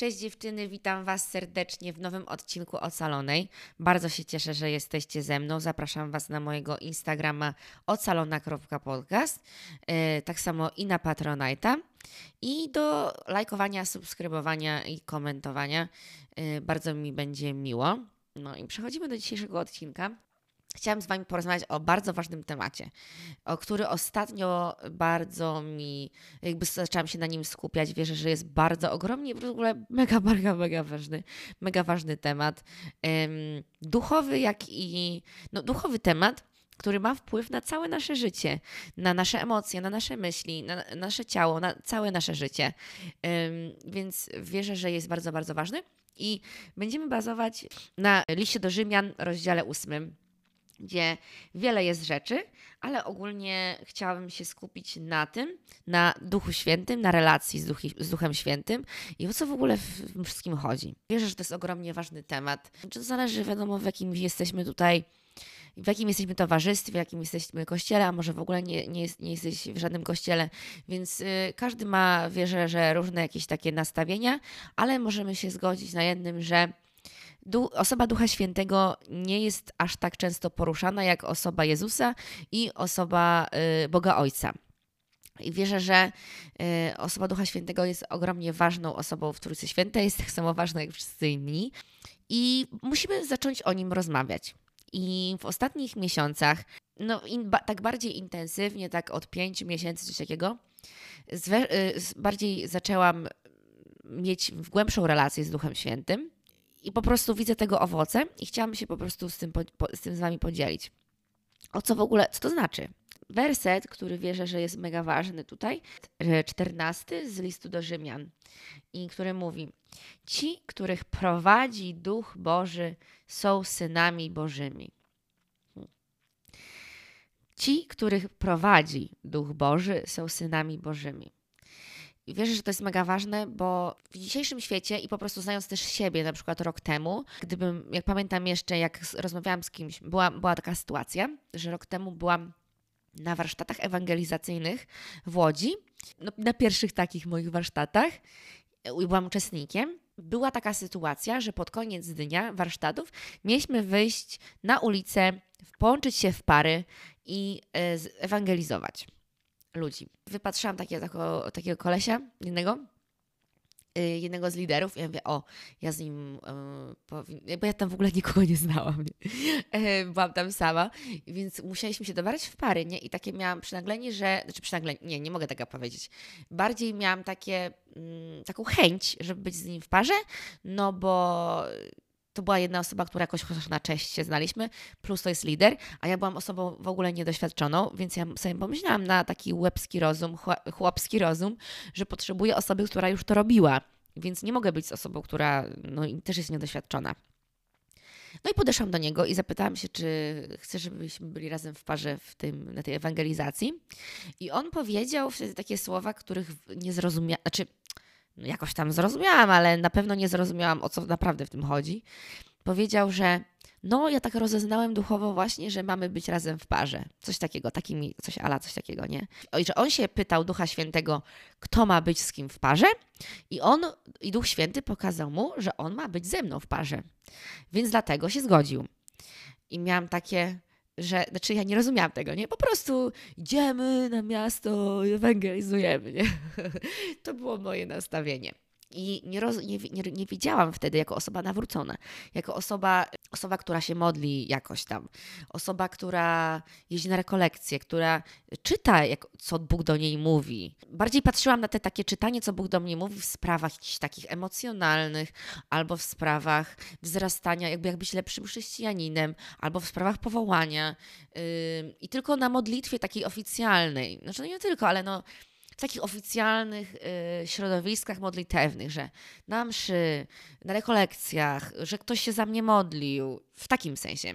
Cześć dziewczyny, witam Was serdecznie w nowym odcinku Ocalonej. Bardzo się cieszę, że jesteście ze mną. Zapraszam Was na mojego Instagrama ocalona.podcast, yy, tak samo i na Patronite'a. I do lajkowania, subskrybowania i komentowania. Yy, bardzo mi będzie miło. No i przechodzimy do dzisiejszego odcinka. Chciałam z Wami porozmawiać o bardzo ważnym temacie, o który ostatnio bardzo mi, jakby zaczęłam się na nim skupiać. Wierzę, że jest bardzo ogromnie, w ogóle mega, mega, mega ważny, mega ważny temat. Duchowy, jak i, no duchowy temat, który ma wpływ na całe nasze życie, na nasze emocje, na nasze myśli, na nasze ciało, na całe nasze życie. Więc wierzę, że jest bardzo, bardzo ważny. I będziemy bazować na liście do Rzymian, rozdziale ósmym gdzie wiele jest rzeczy, ale ogólnie chciałabym się skupić na tym, na Duchu Świętym, na relacji z, z Duchem Świętym i o co w ogóle w tym wszystkim chodzi. Wierzę, że to jest ogromnie ważny temat. To zależy, wiadomo, w jakim jesteśmy tutaj, w jakim jesteśmy towarzystwie, w jakim jesteśmy kościele, a może w ogóle nie, nie, jest, nie jesteś w żadnym kościele, więc y, każdy ma, wierzę, że różne jakieś takie nastawienia, ale możemy się zgodzić na jednym, że du osoba Ducha Świętego nie jest aż tak często poruszana jak osoba Jezusa i osoba y, Boga Ojca. I wierzę, że y, osoba Ducha Świętego jest ogromnie ważną osobą w Trójcy Świętej, jest tak samo ważna jak wszyscy inni. I musimy zacząć o nim rozmawiać. I w ostatnich miesiącach, no in, ba, tak bardziej intensywnie, tak od pięciu miesięcy, coś takiego, zwe, y, bardziej zaczęłam mieć głębszą relację z Duchem Świętym i po prostu widzę tego owoce i chciałam się po prostu z tym, z tym z Wami podzielić. O co w ogóle, co to znaczy? Werset, który wierzę, że jest mega ważny tutaj, czternasty z listu do Rzymian, i który mówi: Ci, których prowadzi Duch Boży, są synami Bożymi. Ci, których prowadzi Duch Boży, są synami Bożymi. Wierzę, że to jest mega ważne, bo w dzisiejszym świecie i po prostu znając też siebie, na przykład rok temu, gdybym, jak pamiętam jeszcze, jak rozmawiałam z kimś, była, była taka sytuacja, że rok temu byłam na warsztatach ewangelizacyjnych w Łodzi, no, na pierwszych takich moich warsztatach, i byłam uczestnikiem. Była taka sytuacja, że pod koniec dnia warsztatów mieliśmy wyjść na ulicę, połączyć się w pary i e, ewangelizować ludzi. Wypatrzyłam takiego, kolesia, jednego, y, jednego z liderów i ja mówię, o, ja z nim, yy, bo ja tam w ogóle nikogo nie znałam, nie? E, byłam tam sama, więc musieliśmy się dobrać w pary, nie? I takie miałam przynaglenie, że, znaczy przynaglenie, nie, nie mogę tego powiedzieć. Bardziej miałam takie, mm, taką chęć, żeby być z nim w parze, no bo to była jedna osoba, która jakoś chociaż na cześć się znaliśmy, plus to jest lider, a ja byłam osobą w ogóle niedoświadczoną, więc ja sobie pomyślałam na taki łebski rozum, chłopski rozum, że potrzebuję osoby, która już to robiła, więc nie mogę być z osobą, która no, też jest niedoświadczona. No i podeszłam do niego i zapytałam się, czy chce, żebyśmy byli razem w parze w tym, na tej ewangelizacji. I on powiedział wtedy takie słowa, których nie zrozumiałam, znaczy jakoś tam zrozumiałam, ale na pewno nie zrozumiałam, o co naprawdę w tym chodzi. Powiedział, że no, ja tak rozeznałem duchowo właśnie, że mamy być razem w parze. Coś takiego, takimi, coś ala, coś takiego, nie? I że on się pytał Ducha Świętego, kto ma być z kim w parze i on, i Duch Święty pokazał mu, że on ma być ze mną w parze. Więc dlatego się zgodził. I miałam takie, że, znaczy ja nie rozumiałam tego, nie? Po prostu idziemy na miasto, ewangelizujemy, nie? To było moje nastawienie. I nie, roz, nie, nie, nie widziałam wtedy jako osoba nawrócona, jako osoba, osoba, która się modli jakoś tam, osoba, która jeździ na rekolekcje, która czyta, jak, co Bóg do niej mówi. Bardziej patrzyłam na te takie czytanie, co Bóg do mnie mówi w sprawach jakichś takich emocjonalnych, albo w sprawach wzrastania, jakby jak być lepszym chrześcijaninem, albo w sprawach powołania. Yy, I tylko na modlitwie takiej oficjalnej, znaczy no nie tylko, ale no takich oficjalnych y, środowiskach modlitewnych, że na mszy, na rekolekcjach, że ktoś się za mnie modlił, w takim sensie.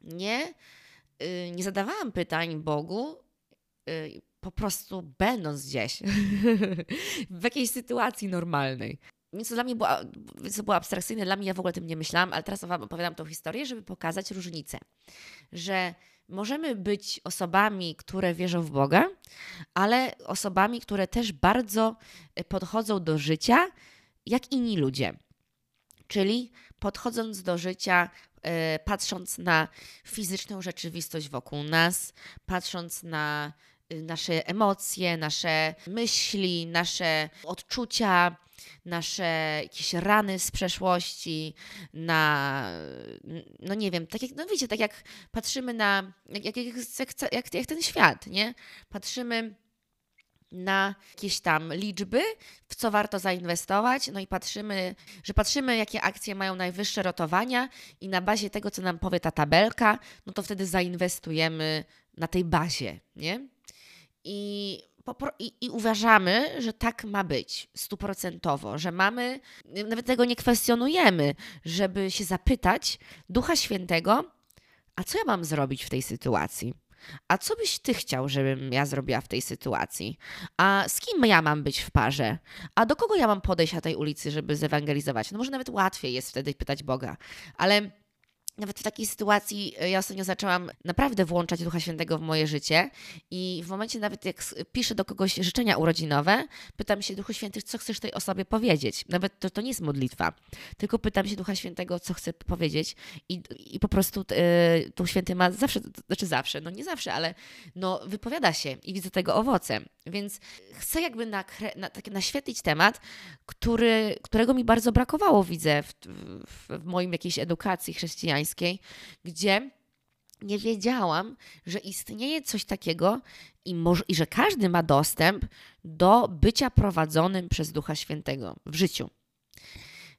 Nie, y, nie zadawałam pytań Bogu, y, po prostu będąc gdzieś, w jakiejś sytuacji normalnej. Więc to dla mnie było, to było abstrakcyjne, dla mnie ja w ogóle tym nie myślałam, ale teraz opowiadam tą historię, żeby pokazać różnicę, że możemy być osobami, które wierzą w Boga, ale osobami, które też bardzo e, podchodzą do życia jak inni ludzie. Czyli podchodząc do życia, e, patrząc na fizyczną rzeczywistość wokół nas, patrząc na y, nasze emocje, nasze myśli, nasze odczucia, nasze jakieś rany z przeszłości, na, no nie wiem, tak jak, no wiecie, tak jak patrzymy na, jak, jak, jak, jak, ten świat, nie? Patrzymy na jakieś tam liczby, w co warto zainwestować, no i patrzymy, że patrzymy, jakie akcje mają najwyższe rotowania i na bazie tego, co nam powie ta tabelka, no to wtedy zainwestujemy na tej bazie, nie? I i, I, uważamy, że tak ma być stuprocentowo, że mamy, nawet tego nie kwestionujemy, żeby się zapytać Ducha Świętego, a co ja mam zrobić w tej sytuacji? A co byś ty chciał, żebym ja zrobiła w tej sytuacji? A z kim ja mam być w parze? A do kogo ja mam podejść na tej ulicy, żeby zewangelizować? No może nawet łatwiej jest wtedy pytać Boga, ale nawet w takiej sytuacji e, ja ostatnio zaczęłam naprawdę włączać Ducha Świętego w moje życie i w momencie nawet jak piszę do kogoś życzenia urodzinowe, pytam się Duchu Święty, co chcesz tej osobie powiedzieć. Nawet to, to nie jest modlitwa, tylko pytam się Ducha Świętego, co chcę powiedzieć i, i po prostu yy, Duch Święty ma zawsze, znaczy zawsze, no nie zawsze, ale no wypowiada się i widzę tego owoce. Więc chcę jakby na, tak naświetlić temat, który, którego mi bardzo brakowało, widzę, w, w, w moim jakiejś edukacji chrześcijańskiej, gdzie nie wiedziałam, że istnieje coś takiego i, może, i że każdy ma dostęp do bycia prowadzonym przez Ducha Świętego w życiu.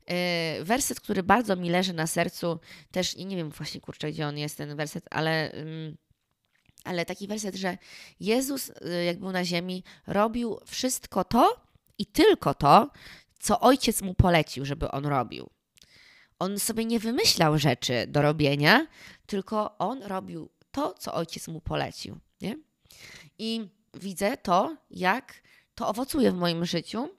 Yy, werset, który bardzo mi leży na sercu, też nie wiem właśnie kurczę, gdzie on jest ten werset, ale. Yy, ale taki werset, że Jezus, y, jak był na ziemi, robił wszystko to i tylko to, co ojciec mu polecił, żeby on robił. On sobie nie wymyślał rzeczy do robienia, tylko on robił to, co ojciec mu polecił. Nie? I widzę to, jak to owocuje w moim życiu,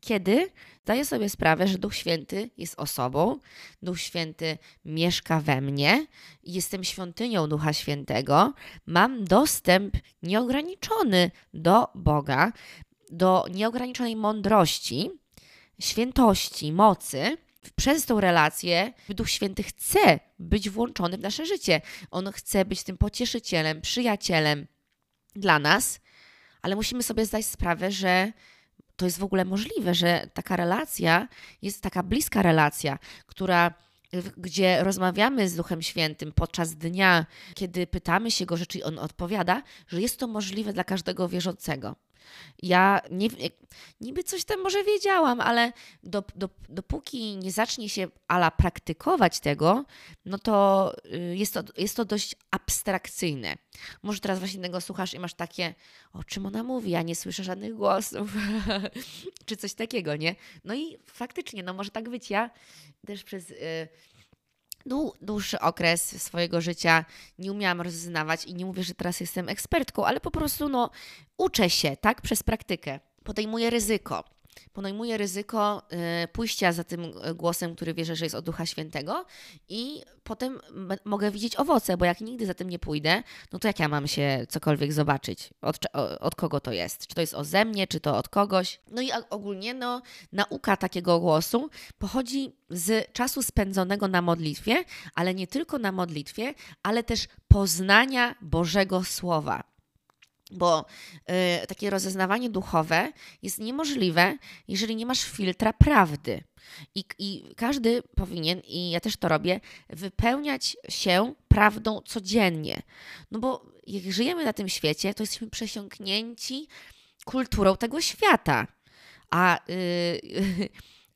kiedy zdaję sobie sprawę, że Duch Święty jest osobą, Duch Święty mieszka we mnie, jestem świątynią Ducha Świętego, mam dostęp nieograniczony do Boga, do nieograniczonej mądrości, świętości, mocy. Przez tą relację Duch Święty chce być włączony w nasze życie. On chce być tym pocieszycielem, przyjacielem dla nas, ale musimy sobie zdać sprawę, że to jest w ogóle możliwe, że taka relacja jest taka bliska relacja, która gdzie rozmawiamy z Duchem Świętym podczas dnia, kiedy pytamy się go rzeczy i on odpowiada, że jest to możliwe dla każdego wierzącego. Ja nie, niby coś tam może wiedziałam, ale do, do, dopóki nie zacznie się ala praktykować tego, no to y, jest to, jest to dość abstrakcyjne. Może teraz właśnie tego słuchasz i masz takie, o czym ona mówi, ja nie słyszę żadnych głosów, czy coś takiego, nie? No i faktycznie, no może tak być. Ja też przez... Y, dłuższy okres swojego życia nie umiałam rozznawać i nie mówię, że teraz jestem ekspertką, ale po prostu no, uczę się, tak, przez praktykę. Podejmuję ryzyko podejmuję ryzyko y, pójścia za tym y, głosem, który wierzę, że jest od Ducha Świętego i potem mogę widzieć owoce, bo jak nigdy za tym nie pójdę, no to jak ja mam się cokolwiek zobaczyć? Od, od kogo to jest? Czy to jest ode mnie, czy to od kogoś? No i ogólnie no, nauka takiego głosu pochodzi z czasu spędzonego na modlitwie, ale nie tylko na modlitwie, ale też poznania Bożego Słowa bo y, takie rozeznawanie duchowe jest niemożliwe, jeżeli nie masz filtra prawdy. I, I, każdy powinien, i ja też to robię, wypełniać się prawdą codziennie. No bo jak żyjemy na tym świecie, to jesteśmy przesiąknięci kulturą tego świata. A. Y,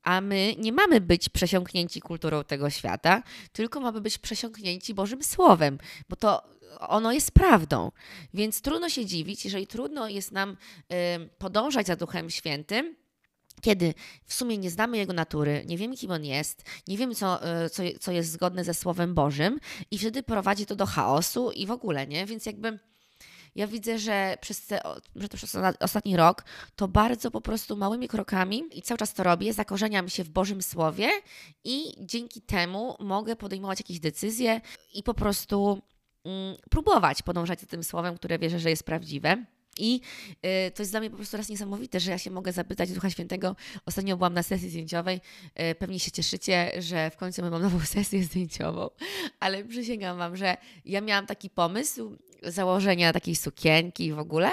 a my nie mamy być przesiąknięci kulturą tego świata, tylko mamy być przesiąknięci Bożym Słowem, bo to ono jest prawdą. Więc trudno się dziwić, jeżeli trudno jest nam podążać za Duchem Świętym, kiedy w sumie nie znamy Jego natury, nie wiemy, kim On jest, nie wiemy, co, y, co, co jest zgodne ze Słowem Bożym, i wtedy prowadzi to do chaosu i w ogóle, nie? Więc jakby ja widzę, że przez, te, że przez ostatni rok to bardzo po prostu małymi krokami i cały czas to robię, zakorzeniam się w Bożym Słowie i dzięki temu mogę podejmować jakieś decyzje i po prostu próbować podążać za tym słowem, które wierzę, że jest prawdziwe. I y, to jest dla mnie po prostu raz niesamowite, że ja się mogę zapytać Ducha Świętego. Ostatnio byłam na sesji zdjęciowej. Y, pewnie się cieszycie, że w końcu mam nową sesję zdjęciową, ale przysięgam Wam, że ja miałam taki pomysł, założenia takiej sukienki w ogóle,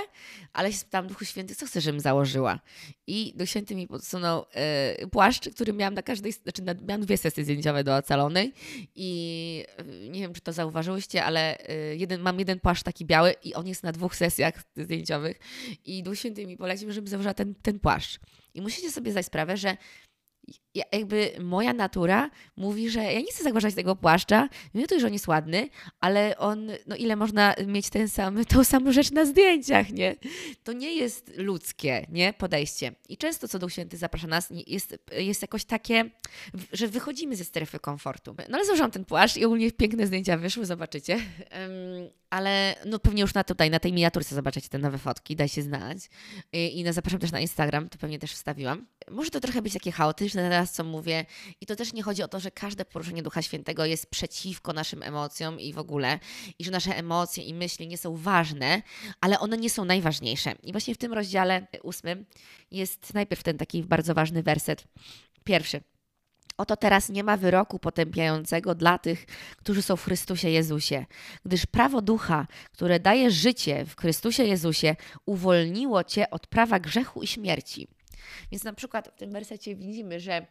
ale się spytałam Duchu Święty, co chcesz, żebym założyła? I Duch Święty mi podsunął y, płaszcz, który miałam na każdej, znaczy na, miałam dwie sesje zdjęciowe do ocalonej i y, nie wiem, czy to zauważyłyście, ale y, jeden, mam jeden płaszcz taki biały i on jest na dwóch sesjach zdjęciowych i Duch Święty mi polecił, żebym założyła ten, ten płaszcz. I musicie sobie zdać sprawę, że jakby moja natura mówi, że ja nie chcę zagważać tego płaszcza, wiem to, że on jest ładny, ale on, no ile można mieć ten sam, tą samą rzecz na zdjęciach, nie? To nie jest ludzkie, nie? Podejście. I często co Duch Święty zaprasza nas, jest, jest jakoś takie, że wychodzimy ze strefy komfortu. No ale założyłam ten płaszcz i ogólnie piękne zdjęcia wyszły, zobaczycie. Ale no pewnie już na tutaj, na tej miniaturce zobaczycie te nowe fotki, daj się znać. I, i zapraszam też na Instagram, to pewnie też wstawiłam. Może to trochę być takie chaotyczne teraz, co mówię. I to też nie chodzi o to, że każde poruszenie Ducha Świętego jest przeciwko naszym emocjom i w ogóle, i że nasze emocje i myśli nie są ważne, ale one nie są najważniejsze. I właśnie w tym rozdziale ósmym jest najpierw ten taki bardzo ważny werset. Pierwszy. Oto teraz nie ma wyroku potępiającego dla tych, którzy są w Chrystusie Jezusie, gdyż prawo ducha, które daje życie w Chrystusie Jezusie, uwolniło cię od prawa grzechu i śmierci. Więc na przykład w tym wersecie widzimy, że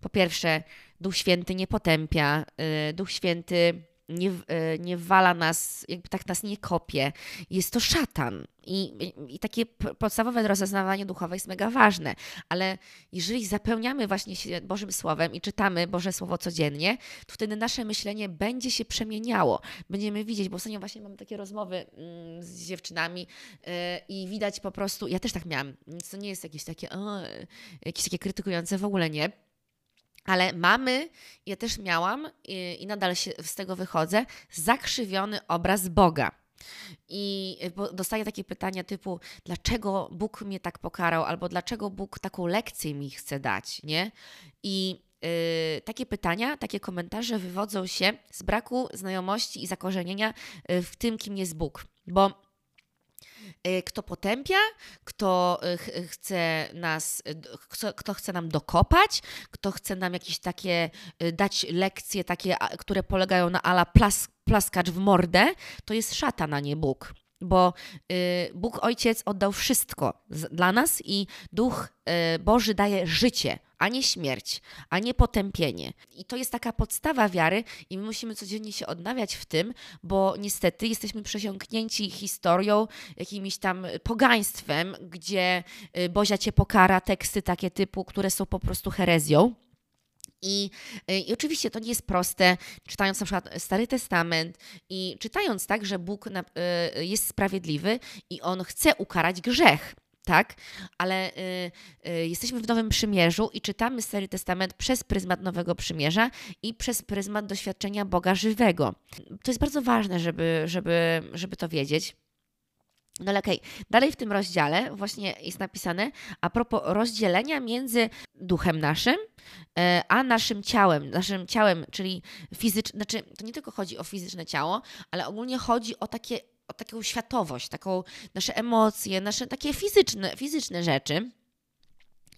po pierwsze, Duch Święty nie potępia, y, Duch Święty nie, e, nie wala nas, jakby tak nas nie kopie. Jest to szatan. I, I takie podstawowe rozeznawanie duchowe jest mega ważne, ale jeżeli zapełniamy właśnie się Bożym Słowem i czytamy Boże Słowo codziennie, to wtedy nasze myślenie będzie się przemieniało. Będziemy widzieć, bo ostatnio właśnie mamy takie rozmowy mm, z dziewczynami yy, i widać po prostu, ja też tak miałam, więc to nie jest jakieś takie, o, jakieś takie krytykujące, w ogóle nie ale mamy, ja też miałam i, i nadal się z tego wychodzę, zakrzywiony obraz Boga. I dostaję takie pytania typu, dlaczego Bóg mnie tak pokarał, albo dlaczego Bóg taką lekcję mi chce dać, nie? I yy, takie pytania, takie komentarze wywodzą się z braku znajomości i zakorzenienia y, w tym, kim jest Bóg. Bo Y, kto potępia, kto y, chce nas, kto chce nam dokopać, kto chce nam jakieś takie dać lekcje takie, które polegają na ala plas, plaskacz w mordę, to jest szatan, a nie Bóg bo Bóg Ojciec oddał wszystko dla nas i Duch Boży daje życie a nie śmierć, a nie potępienie. I to jest taka podstawa wiary, i my musimy codziennie się odnawiać w tym, bo niestety jesteśmy przesiąknięci historią, jakimś tam pogaństwem, gdzie y, Bozia cię pokara, teksty takie typu, które są po prostu herezją. I, I, oczywiście to nie jest proste, czytając na przykład Stary Testament i czytając tak, że Bóg y, jest sprawiedliwy i On chce ukarać grzech tak? Ale y, y, jesteśmy w Nowym Przymierzu i czytamy Stary Testament przez pryzmat Nowego Przymierza i przez pryzmat doświadczenia Boga żywego. To jest bardzo ważne, żeby, żeby, żeby to wiedzieć. No ale okej, okay. dalej w tym rozdziale właśnie jest napisane a propos rozdzielenia między duchem naszym, e, a naszym ciałem, naszym ciałem, czyli fizyczne, znaczy to nie tylko chodzi o fizyczne ciało, ale ogólnie chodzi o takie o taką światowość, taką nasze emocje, nasze takie fizyczne, fizyczne rzeczy.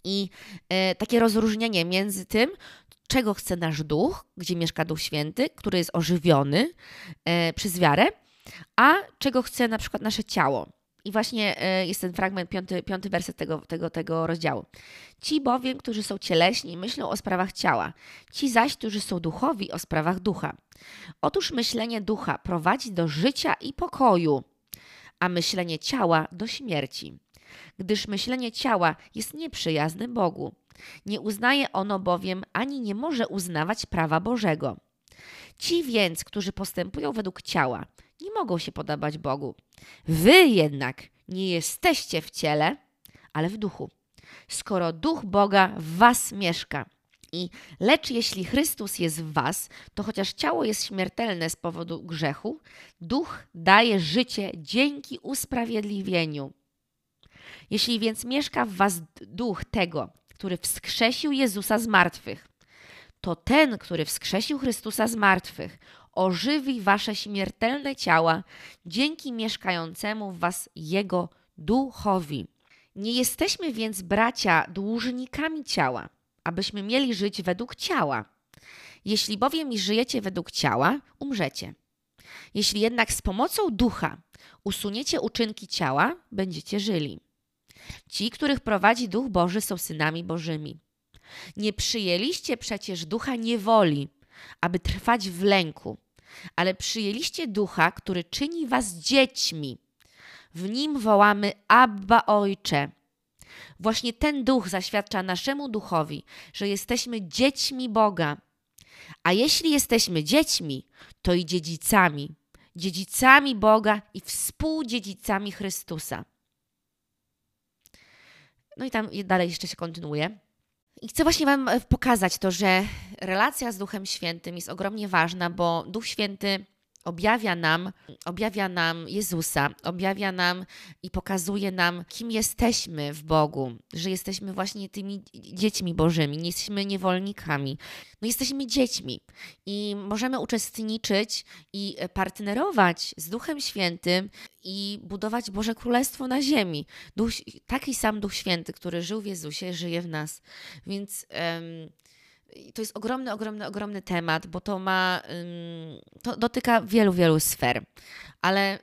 I e, takie rozróżnienie między tym, czego chce nasz duch, gdzie mieszka Duch Święty, który jest ożywiony e, przez wiarę, a czego chce na przykład nasze ciało. I właśnie e, jest ten fragment, piąty, piąty werset tego, tego, tego rozdziału. Ci bowiem, którzy są cieleśni, myślą o sprawach ciała, ci zaś, którzy są duchowi, o sprawach ducha. Otóż myślenie ducha prowadzi do życia i pokoju, a myślenie ciała do śmierci. Gdyż myślenie ciała jest nieprzyjazne Bogu. Nie uznaje ono bowiem ani nie może uznawać prawa Bożego. Ci więc, którzy postępują według ciała, nie mogą się podobać Bogu. Wy jednak nie jesteście w ciele, ale w duchu. Skoro duch Boga w was mieszka. I lecz jeśli Chrystus jest w was, to chociaż ciało jest śmiertelne z powodu grzechu, duch daje życie dzięki usprawiedliwieniu. Jeśli więc mieszka w was duch tego, który wskrzesił Jezusa z martwych, to ten, który wskrzesił Chrystusa z martwych, ożywi wasze śmiertelne ciała dzięki mieszkającemu w was Jego duchowi. Nie jesteśmy więc, bracia, dłużnikami ciała, abyśmy mieli żyć według ciała. Jeśli bowiem żyjecie według ciała, umrzecie. Jeśli jednak z pomocą ducha usuniecie uczynki ciała, będziecie żyli. Ci, których prowadzi Duch Boży, są synami Bożymi. Nie przyjęliście przecież ducha niewoli, aby trwać w lęku, ale przyjęliście ducha, który czyni was dziećmi. W nim wołamy Abba Ojcze. Właśnie ten duch zaświadcza naszemu duchowi, że jesteśmy dziećmi Boga. A jeśli jesteśmy dziećmi, to i dziedzicami, dziedzicami Boga i współdziedzicami Chrystusa. No i tam dalej jeszcze się kontynuuje. I chcę właśnie Wam e, pokazać to, że relacja z Duchem Świętym jest ogromnie ważna, bo Duch Święty objawia nam, objawia nam Jezusa, objawia nam i pokazuje nam, kim jesteśmy w Bogu, że jesteśmy właśnie tymi dziećmi Bożymi, nie jesteśmy niewolnikami. No jesteśmy dziećmi i możemy uczestniczyć i partnerować z Duchem Świętym i budować Boże Królestwo na ziemi. Duch, taki sam Duch Święty, który żył w Jezusie, żyje w nas. Więc... Um, to jest ogromny, ogromny, ogromny temat, bo to ma, to dotyka wielu, wielu sfer. Ale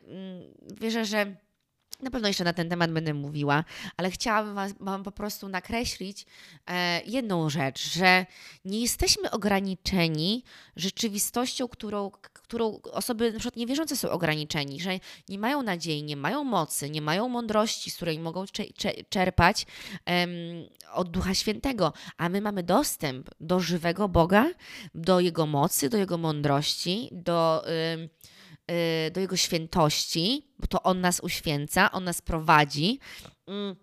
wierzę, że na pewno jeszcze na ten temat będę mówiła, ale chciałabym Wam po prostu nakreślić e, jedną rzecz, że nie jesteśmy ograniczeni rzeczywistością, którą, którą osoby na przykład niewierzące są ograniczeni, że nie mają nadziei, nie mają mocy, nie mają mądrości, z której mogą czerpać od Ducha Świętego, a my mamy dostęp do żywego Boga, do Jego mocy, do Jego mądrości, do... do Jego świętości, bo to On nas uświęca, On nas prowadzi. Mm.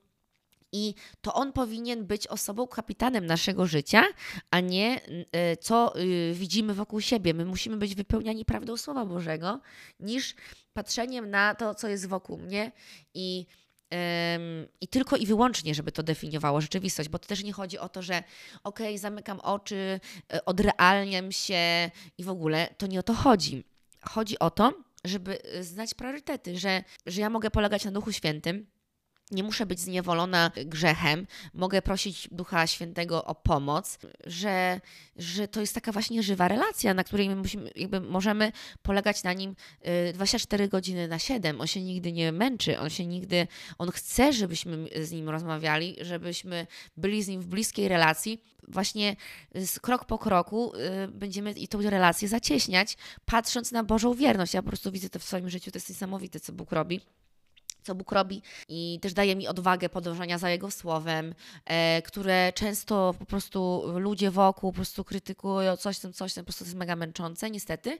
I to on powinien być osobą, kapitanem naszego życia, a nie y, co y, widzimy wokół siebie. My musimy być wypełniani prawdą Słowa Bożego, niż patrzeniem na to, co jest wokół mnie i i tylko i wyłącznie, żeby to definiowało rzeczywistość, bo to też nie chodzi o to, że okej, okay, zamykam oczy, odrealniam się i w ogóle to nie o to chodzi chodzi o to, żeby y, znać priorytety, że, że ja mogę polegać na Duchu Świętym, nie muszę być zniewolona grzechem, mogę prosić Ducha Świętego o pomoc, że, że to jest taka właśnie żywa relacja, na której my musimy, jakby możemy polegać na nim 24 y, godziny na 7. On się nigdy nie męczy, on się nigdy, on chce, żebyśmy z nim rozmawiali, żebyśmy byli z nim w bliskiej relacji. Właśnie krok po kroku y, będziemy i tą relację zacieśniać, patrząc na Bożą wierność. Ja po prostu widzę to w swoim życiu, to jest niesamowite, co Bóg robi co Bóg robi i też daje mi odwagę podążania za Jego słowem, e, które często po prostu ludzie wokół po prostu krytykują coś tam, coś tam, po prostu to jest mega męczące, niestety,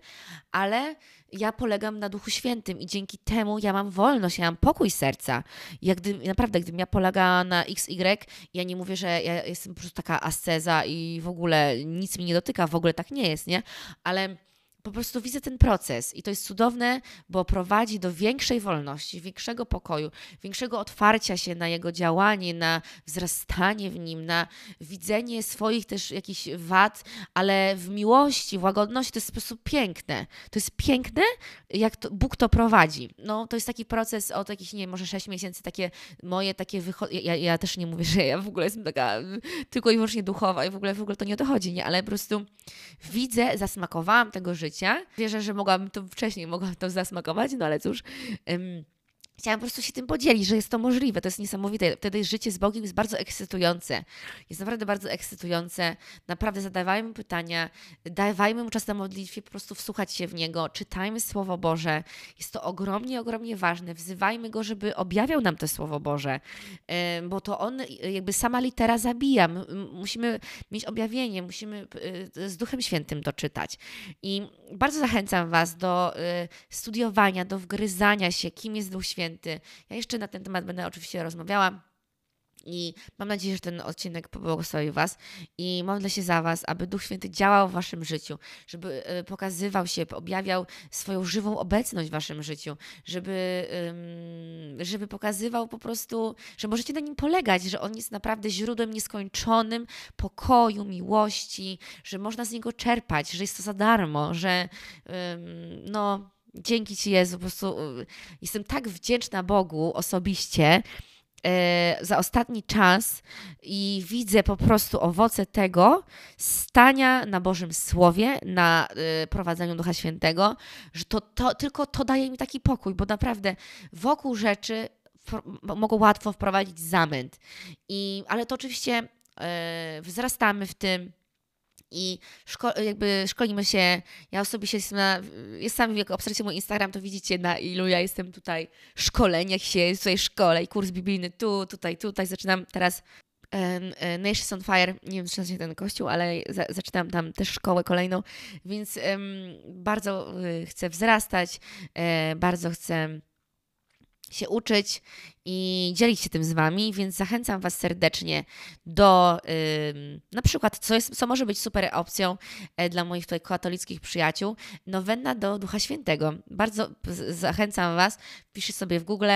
ale ja polegam na Duchu Świętym i dzięki temu ja mam wolność, ja mam pokój serca. Jak gdy, naprawdę, gdybym ja polegała na XY, ja nie mówię, że ja jestem po prostu taka asceza i w ogóle nic mi nie dotyka, w ogóle tak nie jest, nie? Ale po prostu widzę ten proces i to jest cudowne, bo prowadzi do większej wolności, większego pokoju, większego otwarcia się na jego działanie, na wzrastanie w nim, na widzenie swoich też jakichś wad, ale w miłości, w łagodności. To jest po prostu piękne. To jest piękne, jak to, Bóg to prowadzi. No, to jest taki proces od jakichś, nie wiem, może 6 miesięcy, takie moje takie wychody. Ja, ja też nie mówię, że ja w ogóle jestem taka tylko i wyłącznie duchowa i w ogóle, w ogóle to nie o to chodzi, nie? Ale po prostu widzę, zasmakowałam tego życia życia. Wierzę, że mogłabym to wcześniej, mogłam to zasmakować, no ale cóż. Um, Chciałam po prostu się tym podzielić, że jest to możliwe, to jest niesamowite. Wtedy życie z Bogiem jest bardzo ekscytujące. Jest naprawdę bardzo ekscytujące. Naprawdę zadawajmy mu pytania, dawajmy mu czas na modlitwie, po prostu wsłuchać się w Niego, czytajmy Słowo Boże. Jest to ogromnie, ogromnie ważne. Wzywajmy Go, żeby objawiał nam to Słowo Boże, bo to On, jakby sama litera zabija. Musimy mieć objawienie, musimy y, z Duchem Świętym to czytać. I bardzo zachęcam Was do y, studiowania, do wgryzania się, kim jest Duch Święty, Ja jeszcze na ten temat będę oczywiście rozmawiała. I mam nadzieję, że ten odcinek pobłogosławi Was i modlę się za Was, aby Duch Święty działał w Waszym życiu, żeby e, pokazywał się, objawiał swoją żywą obecność w Waszym życiu, żeby, żeby pokazywał po prostu, że możecie na nim polegać, że On jest naprawdę źródłem nieskończonym pokoju, miłości, że można z niego czerpać, że jest to za darmo, że no Dzięki Ci Jezu, po prostu y, jestem tak wdzięczna Bogu osobiście e, za ostatni czas i widzę po prostu owoce tego stania na Bożym Słowie, na e, prowadzeniu Ducha Świętego, że to, to tylko to daje mi taki pokój, bo naprawdę wokół rzeczy mogą łatwo wprowadzić zamęt. I, ale to oczywiście e, wzrastamy w tym i szko jakby szkolimy się. Ja osobiście jestem na. Jest sami, jak obserwujecie mój Instagram, to widzicie, na ilu ja jestem tutaj szkoleniach się, tutaj szkole i kurs biblijny tu, tutaj, tutaj. Zaczynam teraz e, Nations on Fire, nie wiem, czy nazywa się ten kościół, ale za, zaczynam tam też szkołę kolejną, więc um, bardzo chcę wzrastać, bardzo chcę się uczyć i dzielić się tym z Wami, więc zachęcam Was serdecznie do yy, na przykład, co, jest, co może być super opcją e, dla moich tutaj katolickich przyjaciół, nowenna do Ducha Świętego. Bardzo zachęcam Was, piszcie sobie w Google,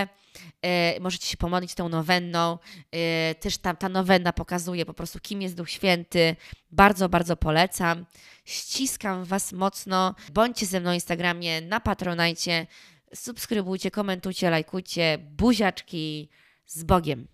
e, możecie się pomodlić tą nowenną, e, też tam ta nowenna pokazuje po prostu, kim jest Duch Święty. Bardzo, bardzo polecam. Ściskam Was mocno. Bądźcie ze mną na Instagramie, na Patronajcie subskrybujcie, komentujcie, lajkujcie, buziaczki z Bogiem.